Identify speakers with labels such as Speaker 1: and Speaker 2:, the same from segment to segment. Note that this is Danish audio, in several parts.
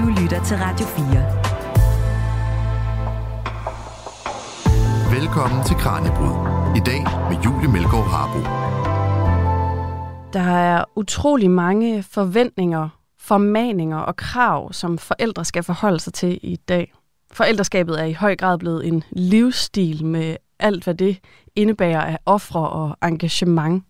Speaker 1: Du lytter til Radio
Speaker 2: 4. Velkommen til Kranjebrud. I dag med Julie Melgaard Harbo.
Speaker 3: Der er utrolig mange forventninger, formaninger og krav, som forældre skal forholde sig til i dag. Forældreskabet er i høj grad blevet en livsstil med alt, hvad det indebærer af ofre og engagement.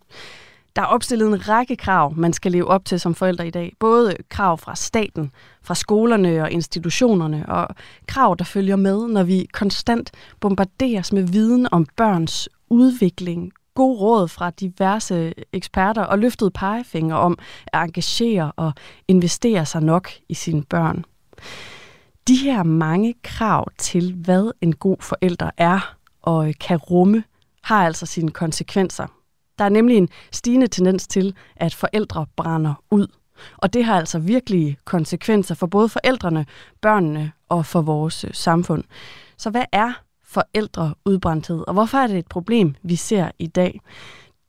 Speaker 3: Der er opstillet en række krav, man skal leve op til som forældre i dag. Både krav fra staten, fra skolerne og institutionerne, og krav, der følger med, når vi konstant bombarderes med viden om børns udvikling, god råd fra diverse eksperter og løftet pegefinger om at engagere og investere sig nok i sine børn. De her mange krav til, hvad en god forælder er og kan rumme, har altså sine konsekvenser der er nemlig en stigende tendens til, at forældre brænder ud. Og det har altså virkelig konsekvenser for både forældrene, børnene og for vores øh, samfund. Så hvad er forældreudbrændthed, og hvorfor er det et problem, vi ser i dag?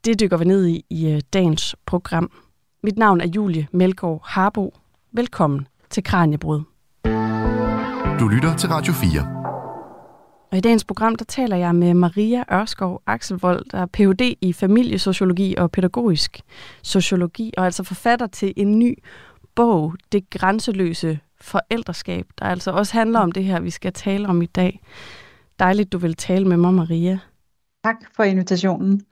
Speaker 3: Det dykker vi ned i i øh, dagens program. Mit navn er Julie Melgaard Harbo. Velkommen til Kranjebrud.
Speaker 2: Du lytter til Radio 4.
Speaker 3: Og i dagens program, der taler jeg med Maria Ørskov Axelvold, der er Ph.D. i familiesociologi og pædagogisk sociologi, og altså forfatter til en ny bog, Det grænseløse forældreskab, der altså også handler om det her, vi skal tale om i dag. Dejligt, du vil tale med mig, Maria.
Speaker 4: Tak for invitationen.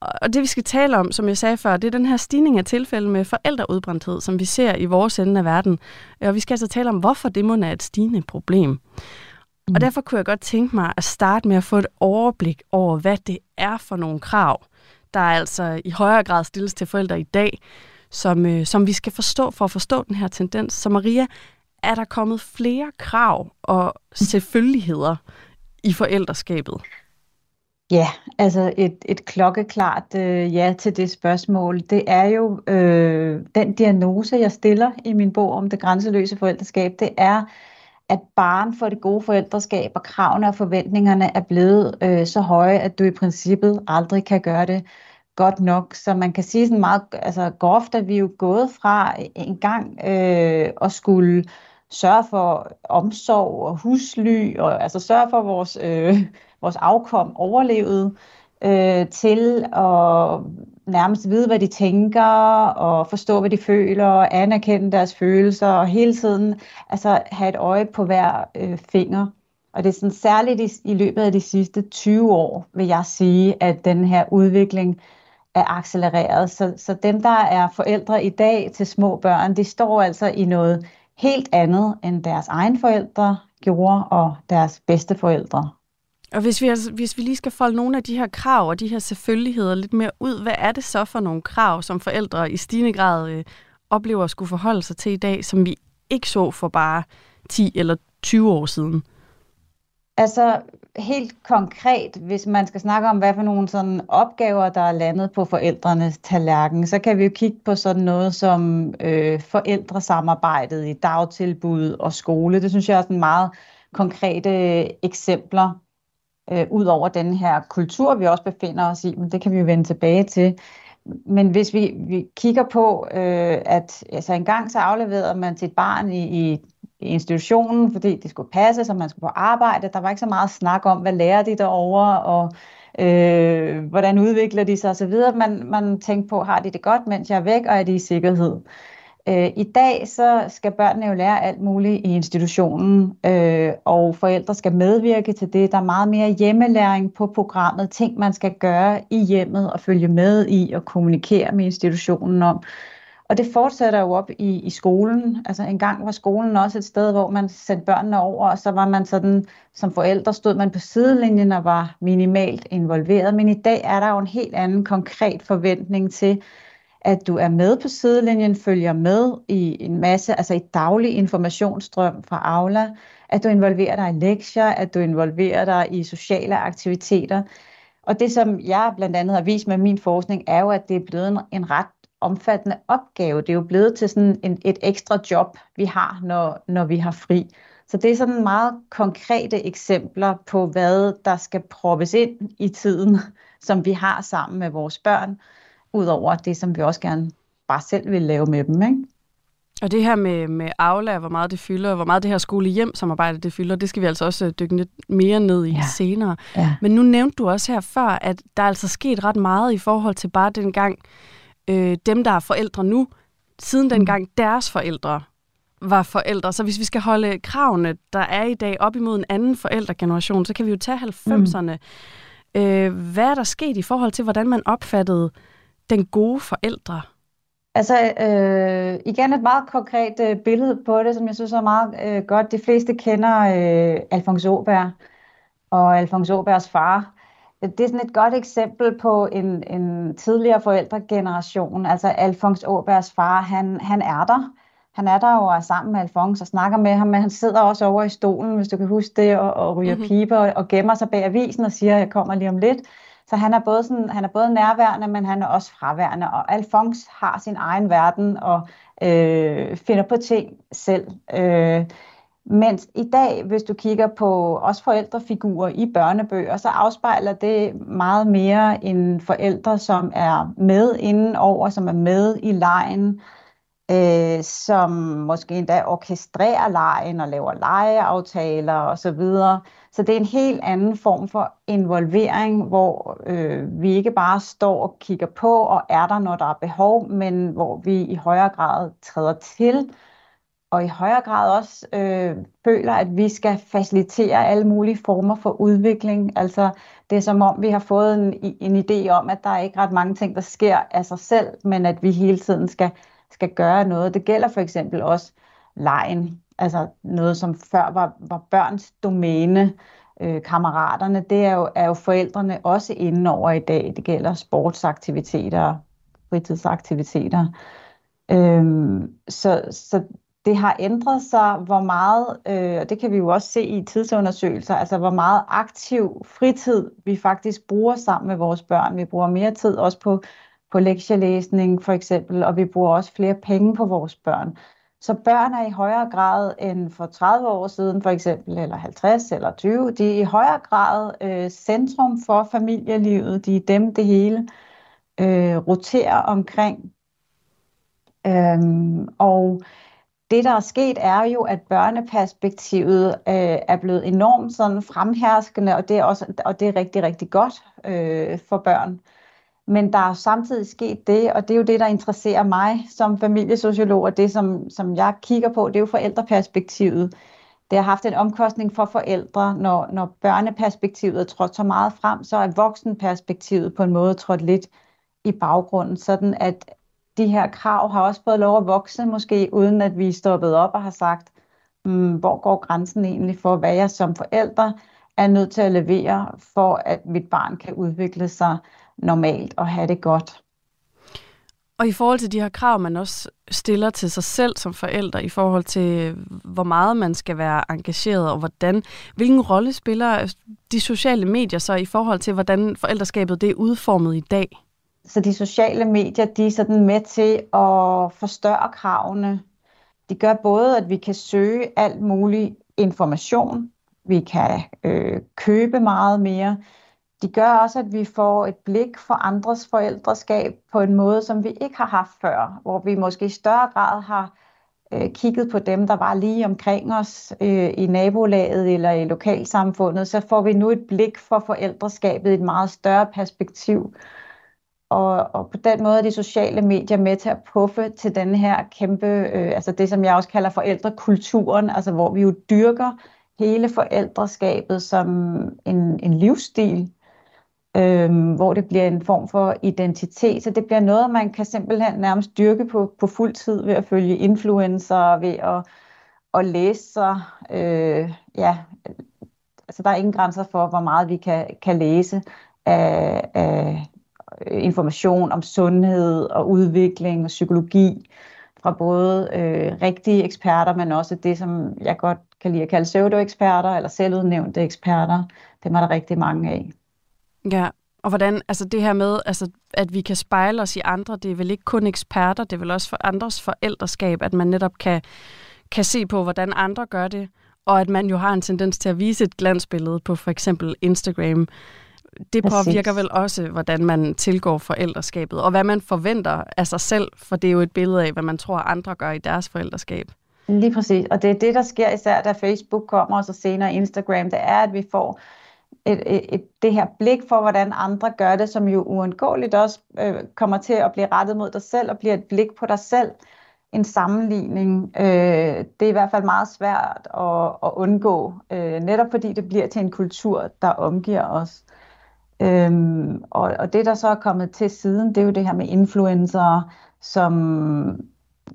Speaker 3: Og det, vi skal tale om, som jeg sagde før, det er den her stigning af tilfælde med forældreudbrændthed, som vi ser i vores ende af verden. Og vi skal altså tale om, hvorfor det må være et stigende problem. Mm. Og derfor kunne jeg godt tænke mig at starte med at få et overblik over, hvad det er for nogle krav, der altså i højere grad stilles til forældre i dag, som, øh, som vi skal forstå for at forstå den her tendens. Så Maria, er der kommet flere krav og selvfølgeligheder i forældreskabet?
Speaker 4: Ja, altså et, et klokkeklart øh, ja til det spørgsmål. Det er jo øh, den diagnose, jeg stiller i min bog om det grænseløse forældreskab. Det er, at barn for det gode forældreskab og kravene og forventningerne er blevet øh, så høje, at du i princippet aldrig kan gøre det godt nok. Så man kan sige sådan meget altså, groft, at vi er jo gået fra en gang øh, at skulle sørge for omsorg og husly, og altså sørge for, vores, øh, vores afkom overlevede, øh, til at nærmest vide, hvad de tænker, og forstå, hvad de føler, og anerkende deres følelser, og hele tiden altså, have et øje på hver øh, finger. Og det er sådan særligt i, i løbet af de sidste 20 år, vil jeg sige, at den her udvikling er accelereret. Så, så dem, der er forældre i dag til små børn, de står altså i noget helt andet, end deres egen forældre gjorde, og deres bedste forældre.
Speaker 3: Og hvis vi, altså, hvis vi lige skal folde nogle af de her krav og de her selvfølgeligheder lidt mere ud, hvad er det så for nogle krav, som forældre i stigende grad øh, oplever at skulle forholde sig til i dag, som vi ikke så for bare 10 eller 20 år siden?
Speaker 4: Altså helt konkret, hvis man skal snakke om, hvad for nogle sådan opgaver, der er landet på forældrenes tallerken, så kan vi jo kigge på sådan noget som øh, forældresamarbejdet i dagtilbud og skole. Det synes jeg er sådan meget konkrete øh, eksempler øh, ud over den her kultur, vi også befinder os i, men det kan vi jo vende tilbage til. Men hvis vi, vi kigger på, øh, at altså engang så afleverede man sit barn i, i, institutionen, fordi det skulle passe, så man skulle på arbejde. Der var ikke så meget snak om, hvad lærer de derovre, og øh, hvordan udvikler de sig osv. Man, man tænkte på, har de det godt, mens jeg er væk, og er de i sikkerhed? Øh, Øh, I dag så skal børnene jo lære alt muligt i institutionen, øh, og forældre skal medvirke til det. Der er meget mere hjemmelæring på programmet, ting man skal gøre i hjemmet og følge med i og kommunikere med institutionen om. Og det fortsætter jo op i, i skolen. Altså en gang var skolen også et sted, hvor man sendte børnene over, og så var man sådan, som forældre stod man på sidelinjen og var minimalt involveret. Men i dag er der jo en helt anden konkret forventning til, at du er med på sidelinjen, følger med i en masse, altså i daglig informationsstrøm fra Aula, at du involverer dig i lektier, at du involverer dig i sociale aktiviteter. Og det, som jeg blandt andet har vist med min forskning, er jo, at det er blevet en, en ret omfattende opgave. Det er jo blevet til sådan en, et ekstra job, vi har, når, når vi har fri. Så det er sådan meget konkrete eksempler på, hvad der skal proppes ind i tiden, som vi har sammen med vores børn, ud over det, som vi også gerne bare selv vil lave med dem. Ikke?
Speaker 3: Og det her med, med Aula, hvor meget det fylder, og hvor meget det her skole-hjem-samarbejde det fylder, det skal vi altså også dykke lidt mere ned i ja. senere. Ja. Men nu nævnte du også her før, at der er altså sket ret meget i forhold til bare dengang øh, dem, der er forældre nu, siden dengang deres forældre var forældre. Så hvis vi skal holde kravene, der er i dag, op imod en anden forældregeneration, så kan vi jo tage 90'erne. Mm. Øh, hvad er der sket i forhold til, hvordan man opfattede den gode forældre?
Speaker 4: Altså øh, igen et meget konkret øh, billede på det, som jeg synes er meget øh, godt. De fleste kender øh, Alfons Åberg og Alfons Åbergs far. Det er sådan et godt eksempel på en, en tidligere forældregeneration. Altså Alfons Åbergs far, han, han er der. Han er der og er sammen med Alfons og snakker med ham, men han sidder også over i stolen, hvis du kan huske det, og, og ryger mm-hmm. piber og, og gemmer sig bag avisen og siger, at jeg kommer lige om lidt. Så han er, både sådan, han er både nærværende, men han er også fraværende. Og Alfons har sin egen verden og øh, finder på ting selv. Øh, mens i dag, hvis du kigger på også forældrefigurer i børnebøger, så afspejler det meget mere en forældre, som er med indenover, som er med i lejen, øh, som måske endda orkestrerer lejen og laver legeaftaler osv. Så, det er en helt anden form for involvering, hvor øh, vi ikke bare står og kigger på og er der, når der er behov, men hvor vi i højere grad træder til og i højere grad også øh, føler, at vi skal facilitere alle mulige former for udvikling. Altså det er som om, vi har fået en, en idé om, at der er ikke ret mange ting, der sker af sig selv, men at vi hele tiden skal, skal gøre noget. Det gælder for eksempel også lejen, altså noget, som før var, var børns domæne. Øh, kammeraterne, det er jo, er jo forældrene også indenover i dag. Det gælder sportsaktiviteter, fritidsaktiviteter. Øhm, så, så det har ændret sig, hvor meget, øh, og det kan vi jo også se i tidsundersøgelser, altså hvor meget aktiv fritid vi faktisk bruger sammen med vores børn. Vi bruger mere tid også på, på lektielæsning for eksempel, og vi bruger også flere penge på vores børn. Så børn er i højere grad end for 30 år siden for eksempel, eller 50 eller 20, de er i højere grad øh, centrum for familielivet. De er dem, det hele øh, roterer omkring. Øhm, og det, der er sket, er jo, at børneperspektivet øh, er blevet enormt sådan fremherskende, og det er, også, og det er rigtig, rigtig godt øh, for børn. Men der er samtidig sket det, og det er jo det, der interesserer mig som familiesociolog, og det, som, som jeg kigger på, det er jo forældreperspektivet. Det har haft en omkostning for forældre, når, når børneperspektivet er trådt så meget frem, så er voksenperspektivet på en måde trådt lidt i baggrunden, sådan at, de her krav har også fået lov at vokse, måske uden at vi er stoppet op og har sagt, mm, hvor går grænsen egentlig for, hvad jeg som forældre er nødt til at levere, for at mit barn kan udvikle sig normalt og have det godt.
Speaker 3: Og i forhold til de her krav, man også stiller til sig selv som forældre, i forhold til, hvor meget man skal være engageret, og hvordan, hvilken rolle spiller de sociale medier så i forhold til, hvordan forældreskabet det er udformet i dag?
Speaker 4: Så de sociale medier, de er sådan med til at forstørre kravene. De gør både, at vi kan søge alt mulig information, vi kan øh, købe meget mere. De gør også, at vi får et blik for andres forældreskab på en måde, som vi ikke har haft før, hvor vi måske i større grad har øh, kigget på dem, der var lige omkring os øh, i nabolaget eller i lokalsamfundet, så får vi nu et blik for forældreskabet i et meget større perspektiv. Og, og på den måde er de sociale medier med til at puffe til den her kæmpe, øh, altså det som jeg også kalder forældrekulturen, altså hvor vi jo dyrker hele forældreskabet som en, en livsstil, øh, hvor det bliver en form for identitet. Så det bliver noget, man kan simpelthen nærmest dyrke på, på fuld tid ved at følge influencer, ved at, at læse sig. Øh, ja, altså der er ingen grænser for, hvor meget vi kan, kan læse af, af information om sundhed og udvikling og psykologi fra både øh, rigtige eksperter, men også det, som jeg godt kan lide at kalde pseudo-eksperter eller selvudnævnte eksperter. Dem er der rigtig mange af.
Speaker 3: Ja, og hvordan, altså det her med, altså, at vi kan spejle os i andre, det er vel ikke kun eksperter, det er vel også for andres forældreskab, at man netop kan, kan se på, hvordan andre gør det, og at man jo har en tendens til at vise et glansbillede på for eksempel Instagram, det påvirker vel også, hvordan man tilgår forældreskabet, og hvad man forventer af sig selv, for det er jo et billede af, hvad man tror, andre gør i deres forældreskab.
Speaker 4: Lige præcis, og det er det, der sker især, da Facebook kommer, og så senere Instagram, det er, at vi får et, et, et, det her blik for, hvordan andre gør det, som jo uundgåeligt også øh, kommer til at blive rettet mod dig selv, og bliver et blik på dig selv, en sammenligning. Øh, det er i hvert fald meget svært at, at undgå, øh, netop fordi det bliver til en kultur, der omgiver os. Øhm, og, og det, der så er kommet til siden, det er jo det her med influencer, som,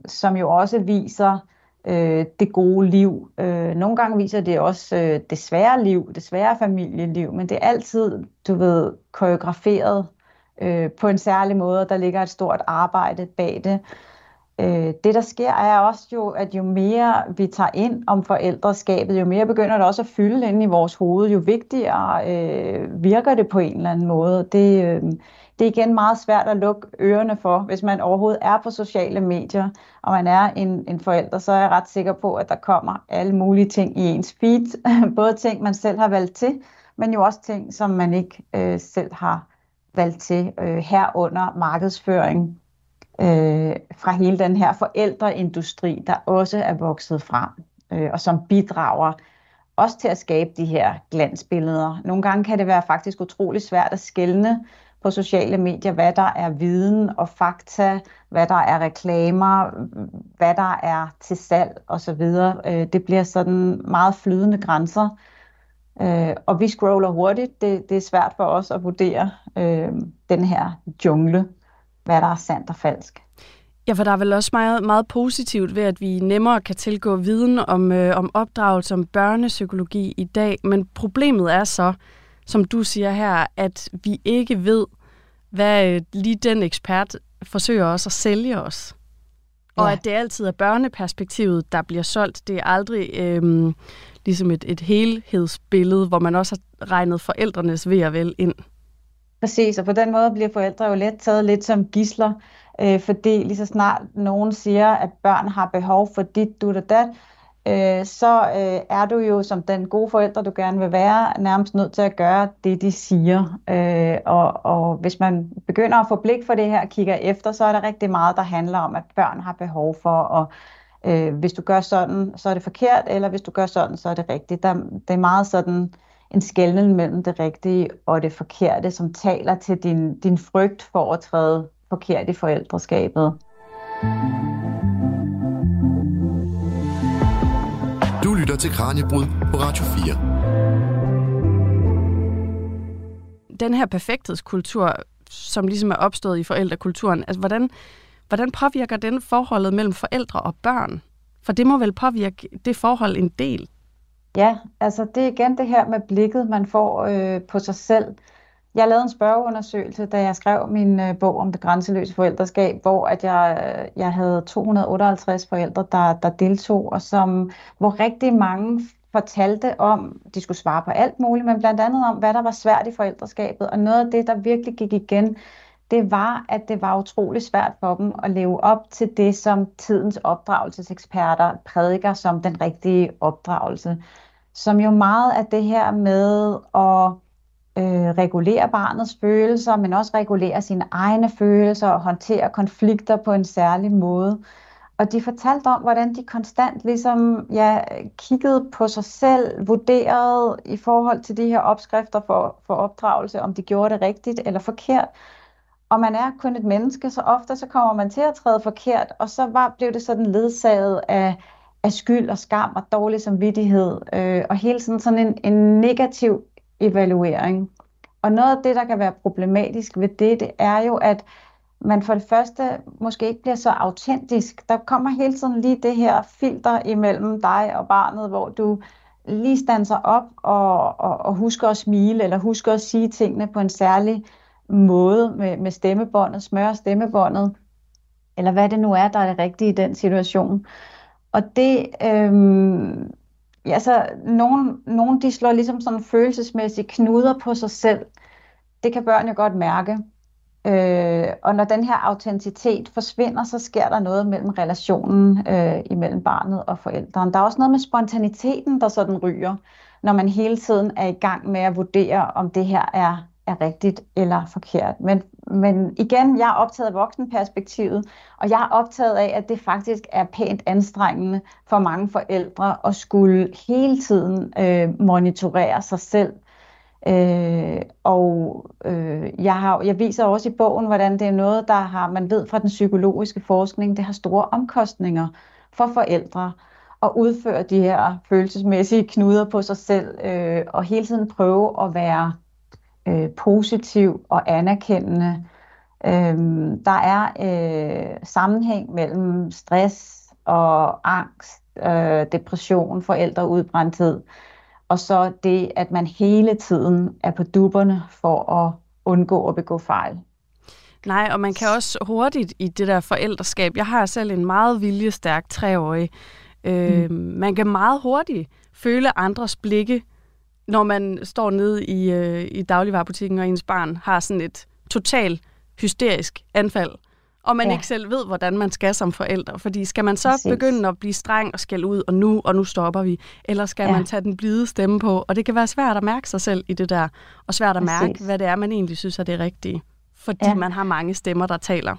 Speaker 4: som jo også viser øh, det gode liv. Øh, nogle gange viser det også øh, det svære liv, det svære familieliv, men det er altid, du ved, koreograferet øh, på en særlig måde, og der ligger et stort arbejde bag det. Øh, det, der sker, er også jo, at jo mere vi tager ind om forældreskabet, jo mere begynder det også at fylde ind i vores hoved, jo vigtigere øh, virker det på en eller anden måde. Det, øh, det er igen meget svært at lukke ørerne for, hvis man overhovedet er på sociale medier, og man er en, en forælder, så er jeg ret sikker på, at der kommer alle mulige ting i ens feed. Både ting, man selv har valgt til, men jo også ting, som man ikke øh, selv har valgt til øh, herunder markedsføring øh, fra hele den her forældreindustri, der også er vokset frem, øh, og som bidrager også til at skabe de her glansbilleder. Nogle gange kan det være faktisk utrolig svært at skelne på sociale medier, hvad der er viden og fakta, hvad der er reklamer, hvad der er til salg osv. Øh, det bliver sådan meget flydende grænser, øh, og vi scroller hurtigt. Det, det er svært for os at vurdere øh, den her jungle hvad der er sandt og falsk.
Speaker 3: Ja, for der er vel også meget, meget positivt ved, at vi nemmere kan tilgå viden om, øh, om opdragelse, om børnepsykologi i dag. Men problemet er så, som du siger her, at vi ikke ved, hvad øh, lige den ekspert forsøger også at sælge os. Ja. Og at det altid er børneperspektivet, der bliver solgt. Det er aldrig øh, ligesom et, et helhedsbillede, hvor man også har regnet forældrenes ved og vel ind.
Speaker 4: Præcis, og på den måde bliver forældre jo let taget lidt som gisler, øh, fordi lige så snart nogen siger, at børn har behov for dit, du og dat, øh, så øh, er du jo som den gode forældre, du gerne vil være, nærmest nødt til at gøre det, de siger. Øh, og, og hvis man begynder at få blik for det her og kigger efter, så er der rigtig meget, der handler om, at børn har behov for at øh, hvis du gør sådan, så er det forkert, eller hvis du gør sådan, så er det rigtigt. Der, det er meget sådan en skældning mellem det rigtige og det forkerte, som taler til din, din frygt for at træde forkert i forældreskabet.
Speaker 2: Du lytter til Kranjebrud på Radio
Speaker 3: 4. Den her perfekthedskultur, som ligesom er opstået i forældrekulturen, altså hvordan, hvordan påvirker den forholdet mellem forældre og børn? For det må vel påvirke det forhold en del?
Speaker 4: Ja, altså det er igen det her med blikket, man får øh, på sig selv. Jeg lavede en spørgeundersøgelse, da jeg skrev min øh, bog om det grænseløse forældreskab, hvor at jeg, øh, jeg havde 258 forældre, der, der deltog, og som, hvor rigtig mange fortalte om, de skulle svare på alt muligt, men blandt andet om, hvad der var svært i forældreskabet. Og noget af det, der virkelig gik igen, det var, at det var utrolig svært for dem at leve op til det, som tidens opdragelseseksperter prædiker som den rigtige opdragelse som jo meget er det her med at øh, regulere barnets følelser, men også regulere sine egne følelser og håndtere konflikter på en særlig måde. Og de fortalte om, hvordan de konstant ligesom, ja, kiggede på sig selv, vurderede i forhold til de her opskrifter for, for opdragelse, om de gjorde det rigtigt eller forkert. Og man er kun et menneske, så ofte så kommer man til at træde forkert, og så var, blev det sådan ledsaget af af skyld og skam og dårlig samvittighed, øh, og hele tiden sådan en, en negativ evaluering. Og noget af det, der kan være problematisk ved det, det er jo, at man for det første måske ikke bliver så autentisk. Der kommer hele tiden lige det her filter imellem dig og barnet, hvor du lige standser op og, og, og husker at smile, eller husker at sige tingene på en særlig måde med, med stemmebåndet, smøre stemmebåndet, eller hvad det nu er, der er det rigtige i den situation. Og det, øhm, ja, så nogen, nogen de slår ligesom sådan følelsesmæssige knuder på sig selv. Det kan børn jo godt mærke. Øh, og når den her autenticitet forsvinder, så sker der noget mellem relationen øh, imellem barnet og forældrene. Der er også noget med spontaniteten, der sådan ryger, når man hele tiden er i gang med at vurdere, om det her er er rigtigt eller forkert. Men, men igen, jeg er optaget af voksenperspektivet, og jeg er optaget af, at det faktisk er pænt anstrengende for mange forældre at skulle hele tiden øh, monitorere sig selv. Øh, og øh, jeg, har, jeg viser også i bogen, hvordan det er noget, der har, man ved fra den psykologiske forskning, det har store omkostninger for forældre at udføre de her følelsesmæssige knuder på sig selv, øh, og hele tiden prøve at være øh, positiv og anerkendende. Øh, der er øh, sammenhæng mellem stress og angst, øh, depression, forældreudbrændthed, og så det, at man hele tiden er på duberne for at undgå at begå fejl.
Speaker 3: Nej, og man kan også hurtigt i det der forældreskab. Jeg har selv en meget viljestærk treårig. Øh, mm. Man kan meget hurtigt føle andres blikke, når man står nede i, øh, i dagligvarerbutikken, og ens barn har sådan et total hysterisk anfald, og man ja. ikke selv ved, hvordan man skal som forældre. Fordi skal man så Præcis. begynde at blive streng og skælde ud, og nu, og nu stopper vi, eller skal ja. man tage den blide stemme på? Og det kan være svært at mærke sig selv i det der, og svært at Præcis. mærke, hvad det er, man egentlig synes er det rigtige, fordi ja. man har mange stemmer, der taler.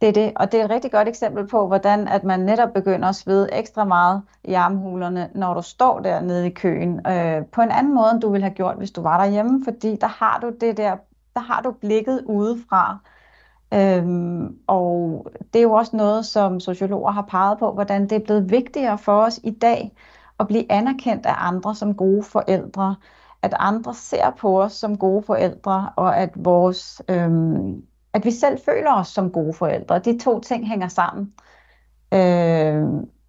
Speaker 4: Det er det, og det er et rigtig godt eksempel på, hvordan at man netop begynder at svede ekstra meget i armhulerne, når du står dernede i køen, øh, på en anden måde, end du ville have gjort, hvis du var derhjemme, fordi der har du det der, der har du blikket udefra, Øhm, og det er jo også noget, som sociologer har peget på, hvordan det er blevet vigtigere for os i dag at blive anerkendt af andre som gode forældre, at andre ser på os som gode forældre, og at vores øhm, at vi selv føler os som gode forældre. De to ting hænger sammen. Øh,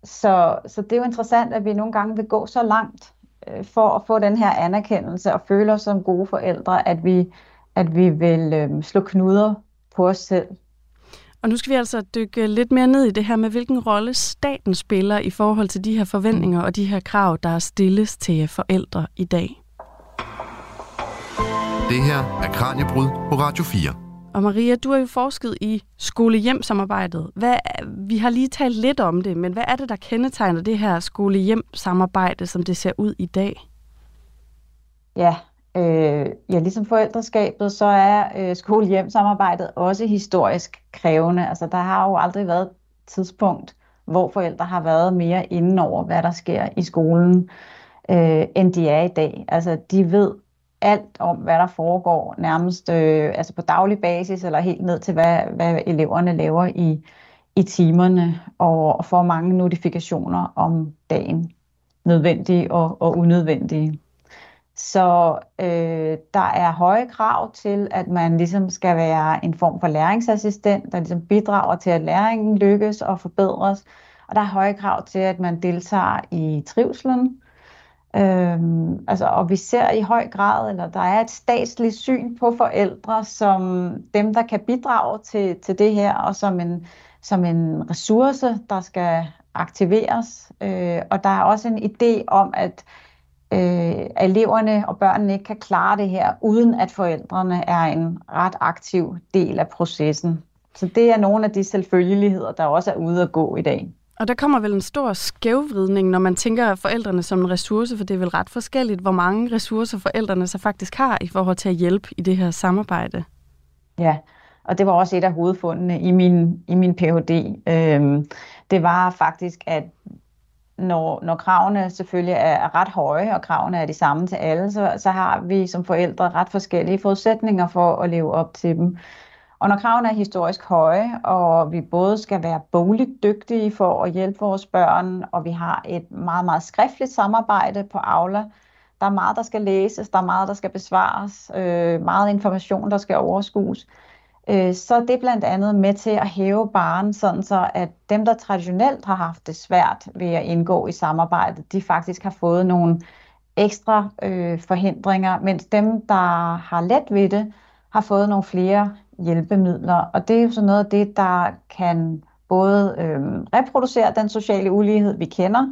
Speaker 4: så, så det er jo interessant, at vi nogle gange vil gå så langt øh, for at få den her anerkendelse og føle os som gode forældre, at vi, at vi vil øh, slå knuder på os selv.
Speaker 3: Og nu skal vi altså dykke lidt mere ned i det her med, hvilken rolle staten spiller i forhold til de her forventninger og de her krav, der stilles til forældre i dag.
Speaker 2: Det her er Kranjebrud på Radio 4.
Speaker 3: Og Maria, du har jo forsket i skole-hjem-samarbejdet. Hvad, vi har lige talt lidt om det, men hvad er det, der kendetegner det her skole-hjem-samarbejde, som det ser ud i dag?
Speaker 4: Ja, øh, ja ligesom forældreskabet, så er øh, skole-hjem-samarbejdet også historisk krævende. Altså, der har jo aldrig været et tidspunkt, hvor forældre har været mere inden over, hvad der sker i skolen, øh, end de er i dag. Altså, de ved alt om, hvad der foregår, nærmest øh, altså på daglig basis, eller helt ned til, hvad, hvad eleverne laver i, i timerne, og, og får mange notifikationer om dagen, nødvendige og, og unødvendige. Så øh, der er høje krav til, at man ligesom skal være en form for læringsassistent, der ligesom bidrager til, at læringen lykkes og forbedres. Og der er høje krav til, at man deltager i trivselen, Øhm, altså, og vi ser i høj grad, eller der er et statsligt syn på forældre som dem, der kan bidrage til, til det her, og som en, som en ressource, der skal aktiveres. Øh, og der er også en idé om, at øh, eleverne og børnene ikke kan klare det her, uden at forældrene er en ret aktiv del af processen. Så det er nogle af de selvfølgeligheder, der også er ude at gå i dag.
Speaker 3: Og der kommer vel en stor skævvridning, når man tænker forældrene som en ressource, for det er vel ret forskelligt, hvor mange ressourcer forældrene så faktisk har i forhold til at hjælpe i det her samarbejde.
Speaker 4: Ja, og det var også et af hovedfundene i min, i min Ph.D. Øhm, det var faktisk, at når, når kravene selvfølgelig er ret høje, og kravene er de samme til alle, så, så har vi som forældre ret forskellige forudsætninger for at leve op til dem. Og når kravene er historisk høje, og vi både skal være bogligt dygtige for at hjælpe vores børn, og vi har et meget, meget skriftligt samarbejde på Aula, der er meget, der skal læses, der er meget, der skal besvares, øh, meget information, der skal overskues, øh, så det er blandt andet med til at hæve baren, sådan så at dem, der traditionelt har haft det svært ved at indgå i samarbejdet, de faktisk har fået nogle ekstra øh, forhindringer, mens dem, der har let ved det, har fået nogle flere hjælpemidler. Og det er jo sådan noget af det, der kan både øh, reproducere den sociale ulighed, vi kender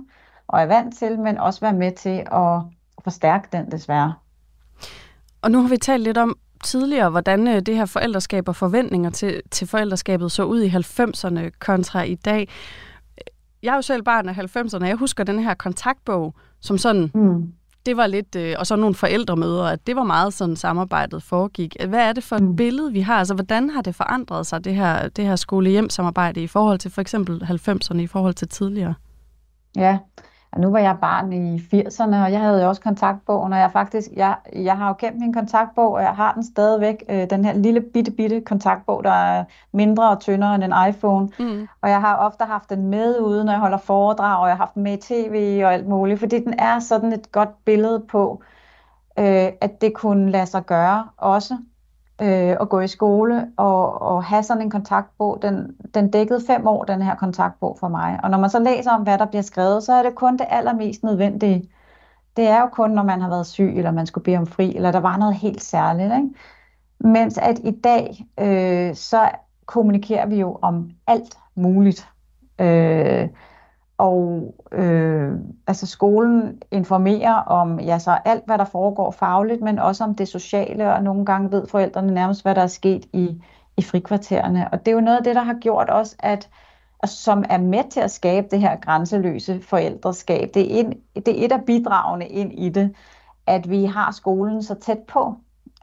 Speaker 4: og er vant til, men også være med til at forstærke den desværre.
Speaker 3: Og nu har vi talt lidt om tidligere, hvordan øh, det her forældreskab og forventninger til, til forældreskabet så ud i 90'erne kontra i dag. Jeg er jo selv barn af 90'erne, jeg husker den her kontaktbog som sådan mm det var lidt, øh, og så nogle forældremøder, at det var meget sådan samarbejdet foregik. Hvad er det for et mm. billede, vi har? Altså, hvordan har det forandret sig, det her, det her skole-hjem-samarbejde i forhold til for eksempel 90'erne, i forhold til tidligere?
Speaker 4: Ja, og nu var jeg barn i 80'erne, og jeg havde jo også kontaktbogen, og jeg faktisk, jeg, jeg har jo kendt min kontaktbog, og jeg har den stadigvæk, øh, den her lille bitte bitte kontaktbog, der er mindre og tyndere end en iPhone. Mm. Og jeg har ofte haft den med ude, når jeg holder foredrag, og jeg har haft den med i tv og alt muligt, fordi den er sådan et godt billede på, øh, at det kunne lade sig gøre også øh, at gå i skole og, og have sådan en kontaktbog. Den, den dækkede fem år, den her kontaktbog for mig. Og når man så læser om, hvad der bliver skrevet, så er det kun det allermest nødvendige. Det er jo kun, når man har været syg, eller man skulle bede om fri, eller der var noget helt særligt. Ikke? Mens at i dag, øh, så kommunikerer vi jo om alt muligt. Øh, og øh, altså skolen informerer om ja, så alt, hvad der foregår fagligt, men også om det sociale, og nogle gange ved forældrene nærmest, hvad der er sket i, i frikvartererne. Og det er jo noget af det, der har gjort også, at som er med til at skabe det her grænseløse forældreskab. Det er, en, det er et af bidragene ind i det, at vi har skolen så tæt på,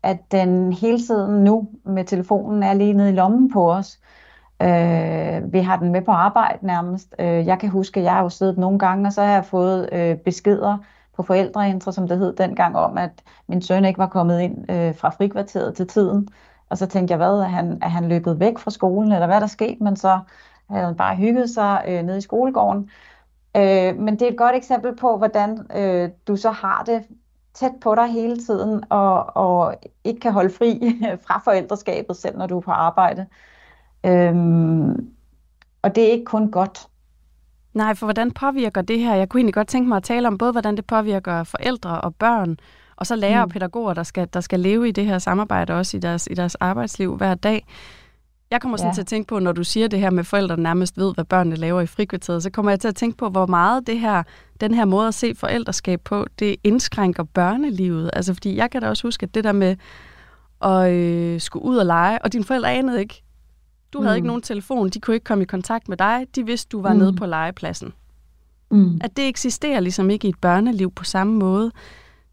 Speaker 4: at den hele tiden nu med telefonen er lige nede i lommen på os. Øh, Øh, vi har den med på arbejde nærmest. Øh, jeg kan huske, at jeg har jo siddet nogle gange, og så har jeg fået øh, beskeder på forældreintra, som det hed dengang, om at min søn ikke var kommet ind øh, fra frikvarteret til tiden. Og så tænkte jeg, hvad, er han, er han løbet væk fra skolen, eller hvad der sket? Men så havde han bare hygget sig øh, nede i skolegården. Øh, men det er et godt eksempel på, hvordan øh, du så har det tæt på dig hele tiden, og, og ikke kan holde fri fra forældreskabet, selv når du er på arbejde. Øhm, og det er ikke kun godt.
Speaker 3: Nej, for hvordan påvirker det her? Jeg kunne egentlig godt tænke mig at tale om både, hvordan det påvirker forældre og børn, og så lærere mm. og pædagoger, der skal, der skal leve i det her samarbejde også i deres, i deres arbejdsliv hver dag. Jeg kommer sådan ja. til at tænke på, når du siger det her med, at forældrene nærmest ved, hvad børnene laver i frikvarteret, så kommer jeg til at tænke på, hvor meget det her, den her måde at se forældreskab på, det indskrænker børnelivet. Altså, fordi jeg kan da også huske, at det der med at øh, skulle ud og lege, og dine forældre anede ikke, du havde mm. ikke nogen telefon, de kunne ikke komme i kontakt med dig, de vidste, du var mm. nede på legepladsen. Mm. At det eksisterer ligesom ikke i et børneliv på samme måde.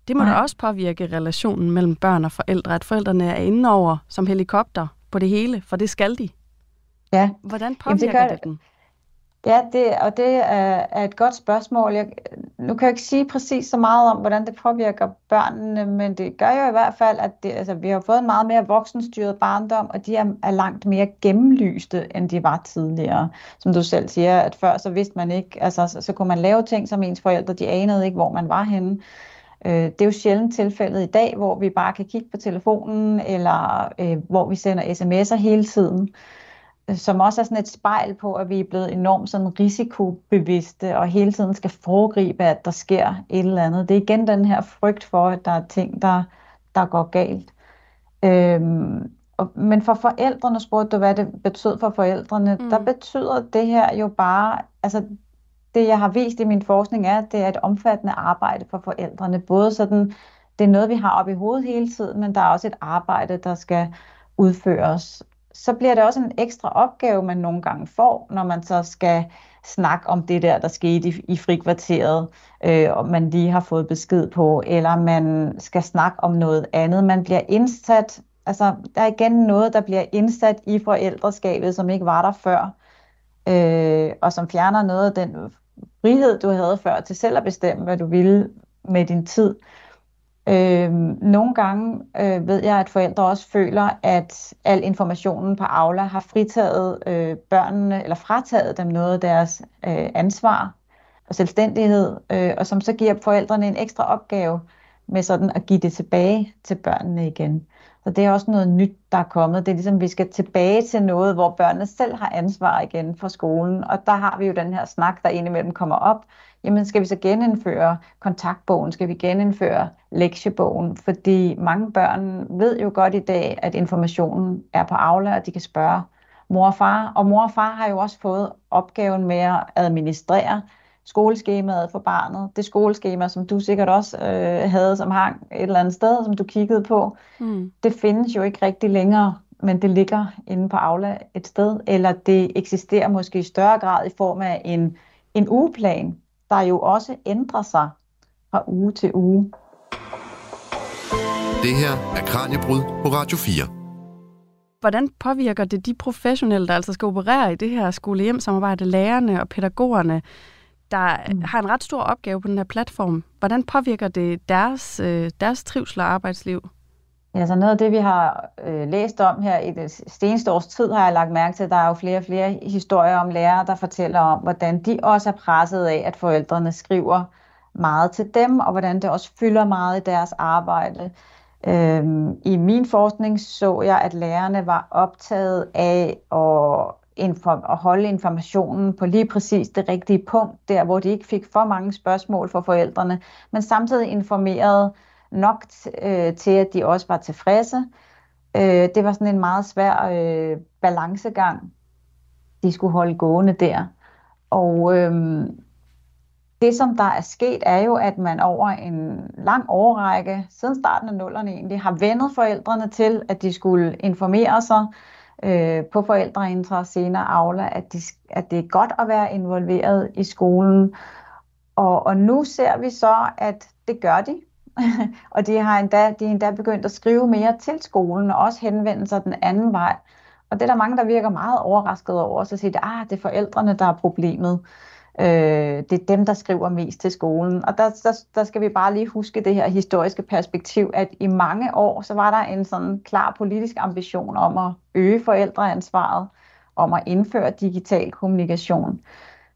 Speaker 3: Det må Nej. da også påvirke relationen mellem børn og forældre, at forældrene er inde over som helikopter på det hele, for det skal de.
Speaker 4: Ja.
Speaker 3: Hvordan påvirker Jamen, det, gør, det dem?
Speaker 4: Ja, det, og det er, er et godt spørgsmål. Jeg, nu kan jeg ikke sige præcis så meget om, hvordan det påvirker børnene, men det gør jo i hvert fald, at det, altså, vi har fået en meget mere voksenstyret barndom, og de er, er langt mere gennemlyste, end de var tidligere. Som du selv siger, at før så vidste man ikke, altså så, så kunne man lave ting som ens forældre, de anede ikke, hvor man var henne. Øh, det er jo sjældent tilfældet i dag, hvor vi bare kan kigge på telefonen, eller øh, hvor vi sender sms'er hele tiden som også er sådan et spejl på, at vi er blevet enormt sådan risikobevidste og hele tiden skal foregribe, at der sker et eller andet. Det er igen den her frygt for, at der er ting, der, der går galt. Øhm, og, men for forældrene, spurgte du, hvad det betød for forældrene, mm. der betyder det her jo bare, altså det jeg har vist i min forskning er, at det er et omfattende arbejde for forældrene. Både sådan, det er noget, vi har op i hovedet hele tiden, men der er også et arbejde, der skal udføres så bliver det også en ekstra opgave, man nogle gange får, når man så skal snakke om det der, der skete i, i frikvarteret, øh, og man lige har fået besked på, eller man skal snakke om noget andet. Man bliver indsat, altså der er igen noget, der bliver indsat i forældreskabet, som ikke var der før, øh, og som fjerner noget af den frihed, du havde før til selv at bestemme, hvad du ville med din tid. Øh, Øh, nogle gange øh, ved jeg, at forældre også føler, at al informationen på Aula har fritaget øh, børnene, eller frataget dem noget af deres øh, ansvar og selvstændighed, øh, og som så giver forældrene en ekstra opgave med sådan at give det tilbage til børnene igen. Så det er også noget nyt, der er kommet. Det er ligesom, at vi skal tilbage til noget, hvor børnene selv har ansvar igen for skolen. Og der har vi jo den her snak, der indimellem kommer op, jamen skal vi så genindføre kontaktbogen, skal vi genindføre lektiebogen, fordi mange børn ved jo godt i dag, at informationen er på Aula, og de kan spørge mor og far, og mor og far har jo også fået opgaven med at administrere skoleskemaet for barnet. Det skoleskema, som du sikkert også øh, havde, som hang et eller andet sted, som du kiggede på, mm. det findes jo ikke rigtig længere, men det ligger inde på Aula et sted, eller det eksisterer måske i større grad i form af en, en ugeplan, der jo også ændrer sig fra uge til uge.
Speaker 2: Det her er Kranjebrud på Radio 4.
Speaker 3: Hvordan påvirker det de professionelle, der altså skal operere i det her skole-hjem-samarbejde, lærerne og pædagogerne, der mm. har en ret stor opgave på den her platform? Hvordan påvirker det deres, øh, deres trivsel og arbejdsliv?
Speaker 4: Ja, så noget af det, vi har øh, læst om her i det seneste års tid, har jeg lagt mærke til, at der er jo flere og flere historier om lærere, der fortæller om, hvordan de også er presset af, at forældrene skriver meget til dem, og hvordan det også fylder meget i deres arbejde. Øhm, I min forskning så jeg, at lærerne var optaget af at, inform- at holde informationen på lige præcis det rigtige punkt, der hvor de ikke fik for mange spørgsmål fra forældrene, men samtidig informerede nok øh, til, at de også var tilfredse. Øh, det var sådan en meget svær øh, balancegang, de skulle holde gående der. Og øh, det, som der er sket, er jo, at man over en lang årrække, siden starten af nullerne egentlig, har vendet forældrene til, at de skulle informere sig øh, Øh, på forældreintra senere Aula, at, de, at det er godt at være involveret i skolen. Og, og nu ser vi så, at det gør de. og de har endda, de er endda begyndt at skrive mere til skolen, og også henvende sig den anden vej. Og det er der mange, der virker meget overrasket over, så siger de, ah, det er forældrene, der er problemet. Øh, det er dem, der skriver mest til skolen. Og der, der, der skal vi bare lige huske det her historiske perspektiv, at i mange år, så var der en sådan klar politisk ambition om at øge forældreansvaret, om at indføre digital kommunikation.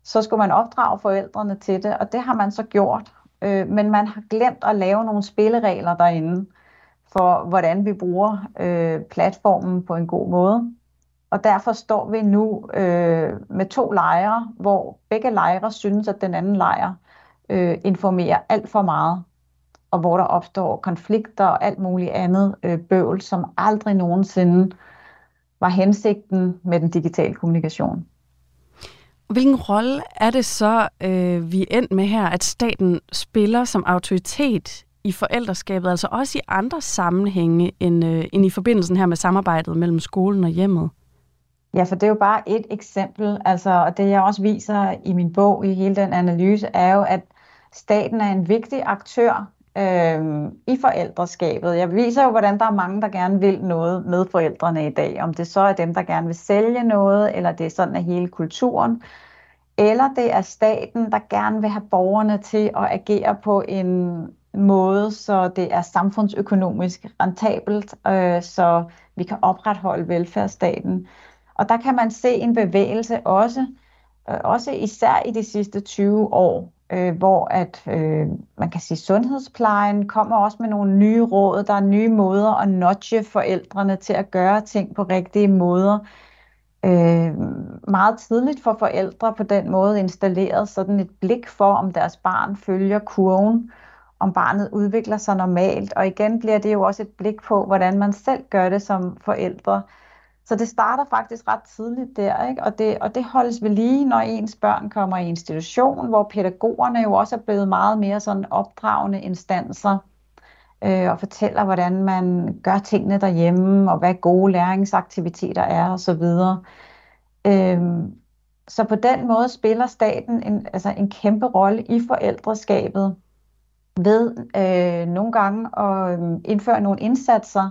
Speaker 4: Så skulle man opdrage forældrene til det, og det har man så gjort. Øh, men man har glemt at lave nogle spilleregler derinde for, hvordan vi bruger øh, platformen på en god måde. Og derfor står vi nu øh, med to lejre, hvor begge lejre synes, at den anden lejr øh, informerer alt for meget, og hvor der opstår konflikter og alt muligt andet øh, bøvl, som aldrig nogensinde var hensigten med den digitale kommunikation.
Speaker 3: Hvilken rolle er det så, øh, vi er endt med her, at staten spiller som autoritet i forældreskabet, altså også i andre sammenhænge end, øh, end i forbindelsen her med samarbejdet mellem skolen og hjemmet?
Speaker 4: Ja, for det er jo bare et eksempel, altså, og det jeg også viser i min bog i hele den analyse, er jo, at staten er en vigtig aktør øh, i forældreskabet. Jeg viser jo, hvordan der er mange, der gerne vil noget med forældrene i dag. Om det så er dem, der gerne vil sælge noget, eller det er sådan af hele kulturen, eller det er staten, der gerne vil have borgerne til at agere på en måde, så det er samfundsøkonomisk rentabelt, øh, så vi kan opretholde velfærdsstaten. Og der kan man se en bevægelse også, øh, også især i de sidste 20 år, øh, hvor at øh, man kan sige, sundhedsplejen kommer også med nogle nye råd, der er nye måder at nudge forældrene til at gøre ting på rigtige måder. Øh, meget tidligt for forældre på den måde installeret sådan et blik for, om deres barn følger kurven, om barnet udvikler sig normalt. Og igen bliver det jo også et blik på, hvordan man selv gør det som forældre. Så det starter faktisk ret tidligt der, ikke? Og, det, og det holdes ved lige, når ens børn kommer i institution, hvor pædagogerne jo også er blevet meget mere sådan opdragende instanser øh, og fortæller, hvordan man gør tingene derhjemme, og hvad gode læringsaktiviteter er osv. Øh, så på den måde spiller staten en, altså en kæmpe rolle i forældreskabet ved øh, nogle gange at øh, indføre nogle indsatser,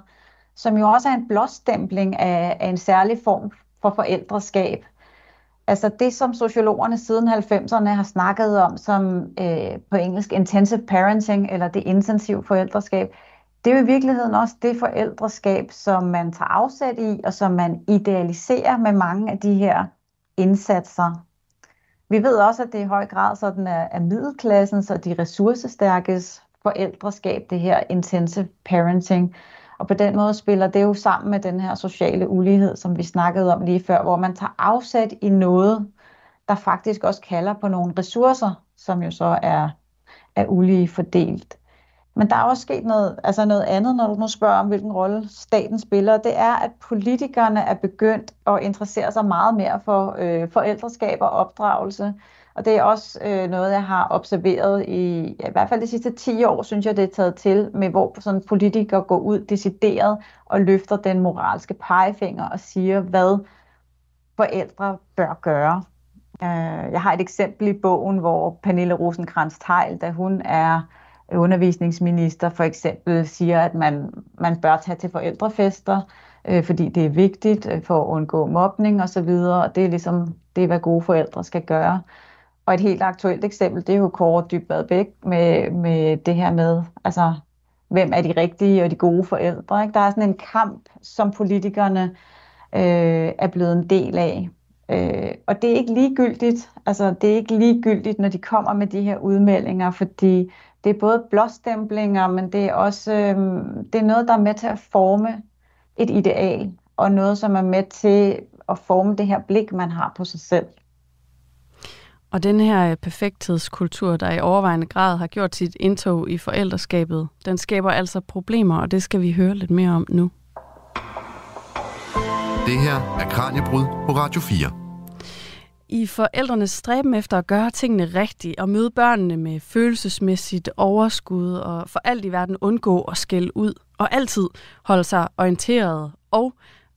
Speaker 4: som jo også er en blåstempling af, af en særlig form for forældreskab. Altså det, som sociologerne siden 90'erne har snakket om som øh, på engelsk intensive parenting, eller det intensive forældreskab, det er jo i virkeligheden også det forældreskab, som man tager afsæt i, og som man idealiserer med mange af de her indsatser. Vi ved også, at det i høj grad sådan er, er middelklassen, så de ressourcestærkes forældreskab, det her intensive parenting. Og på den måde spiller det jo sammen med den her sociale ulighed, som vi snakkede om lige før, hvor man tager afsæt i noget, der faktisk også kalder på nogle ressourcer, som jo så er, er ulige fordelt. Men der er også sket noget, altså noget andet, når du nu spørger om, hvilken rolle staten spiller. Det er, at politikerne er begyndt at interessere sig meget mere for øh, forældreskab og opdragelse. Og det er også øh, noget, jeg har observeret i, ja, i hvert fald de sidste 10 år, synes jeg, det er taget til, med hvor sådan politikere går ud decideret og løfter den moralske pegefinger og siger, hvad forældre bør gøre. Øh, jeg har et eksempel i bogen, hvor Pernille rosenkrantz teil da hun er undervisningsminister for eksempel siger, at man, man bør tage til forældrefester, øh, fordi det er vigtigt øh, for at undgå mobning osv., og, og det er ligesom det, er, hvad gode forældre skal gøre. Og et helt aktuelt eksempel, det er jo Kåre Dybvad Bæk med, med det her med, altså, hvem er de rigtige og de gode forældre. Ikke? Der er sådan en kamp, som politikerne øh, er blevet en del af. Øh, og det er ikke ligegyldigt, altså det er ikke ligegyldigt, når de kommer med de her udmeldinger, fordi det er både blåstemplinger, men det er også øh, det er noget, der er med til at forme et ideal, og noget, som er med til at forme det her blik, man har på sig selv.
Speaker 3: Og den her øh, perfekthedskultur, der i overvejende grad har gjort sit indtog i forældreskabet, den skaber altså problemer, og det skal vi høre lidt mere om nu.
Speaker 2: Det her er Kranjebrud på Radio 4.
Speaker 3: I forældrenes stræben efter at gøre tingene rigtigt og møde børnene med følelsesmæssigt overskud og for alt i verden undgå at skælde ud og altid holde sig orienteret og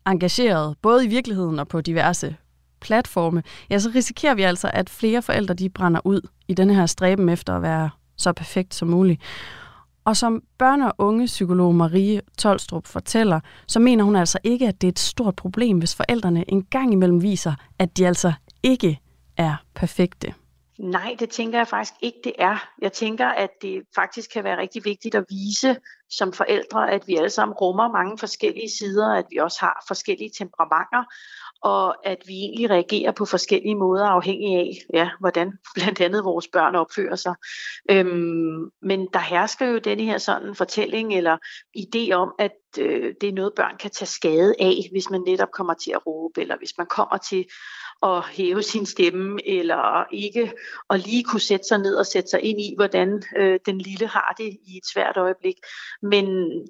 Speaker 3: engageret, både i virkeligheden og på diverse platforme, ja, så risikerer vi altså, at flere forældre de brænder ud i denne her stræben efter at være så perfekt som muligt. Og som børne- og unge psykolog Marie Tolstrup fortæller, så mener hun altså ikke, at det er et stort problem, hvis forældrene en gang imellem viser, at de altså ikke er perfekte.
Speaker 1: Nej, det tænker jeg faktisk ikke, det er. Jeg tænker, at det faktisk kan være rigtig vigtigt at vise som forældre, at vi alle sammen rummer mange forskellige sider, at vi også har forskellige temperamenter, og at vi egentlig reagerer på forskellige måder afhængig af, ja, hvordan blandt andet vores børn opfører sig. Øhm, men der hersker jo denne her sådan fortælling eller idé om, at øh, det er noget, børn kan tage skade af, hvis man netop kommer til at råbe, eller hvis man kommer til at hæve sin stemme, eller ikke at lige kunne sætte sig ned og sætte sig ind i, hvordan øh, den lille har det i et svært øjeblik. Men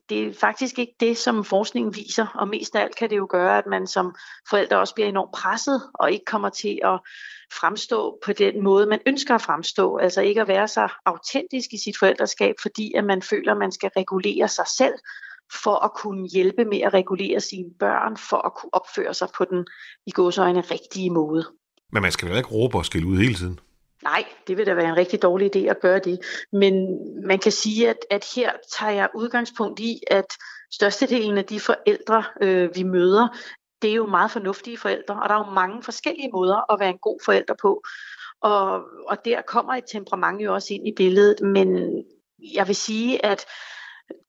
Speaker 1: det er faktisk ikke det, som forskningen viser, og mest af alt kan det jo gøre, at man som forældre også bliver enormt presset, og ikke kommer til at fremstå på den måde, man ønsker at fremstå. Altså ikke at være så autentisk i sit forældreskab, fordi at man føler, at man skal regulere sig selv, for at kunne hjælpe med at regulere sine børn, for at kunne opføre sig på den i gåsøjne rigtige måde.
Speaker 5: Men man skal vel ikke råbe og skille ud hele tiden?
Speaker 1: Nej, det vil da være en rigtig dårlig idé at gøre det. Men man kan sige, at, at her tager jeg udgangspunkt i, at størstedelen af de forældre, øh, vi møder, det er jo meget fornuftige forældre, og der er jo mange forskellige måder at være en god forælder på. Og, og der kommer et temperament jo også ind i billedet, men jeg vil sige, at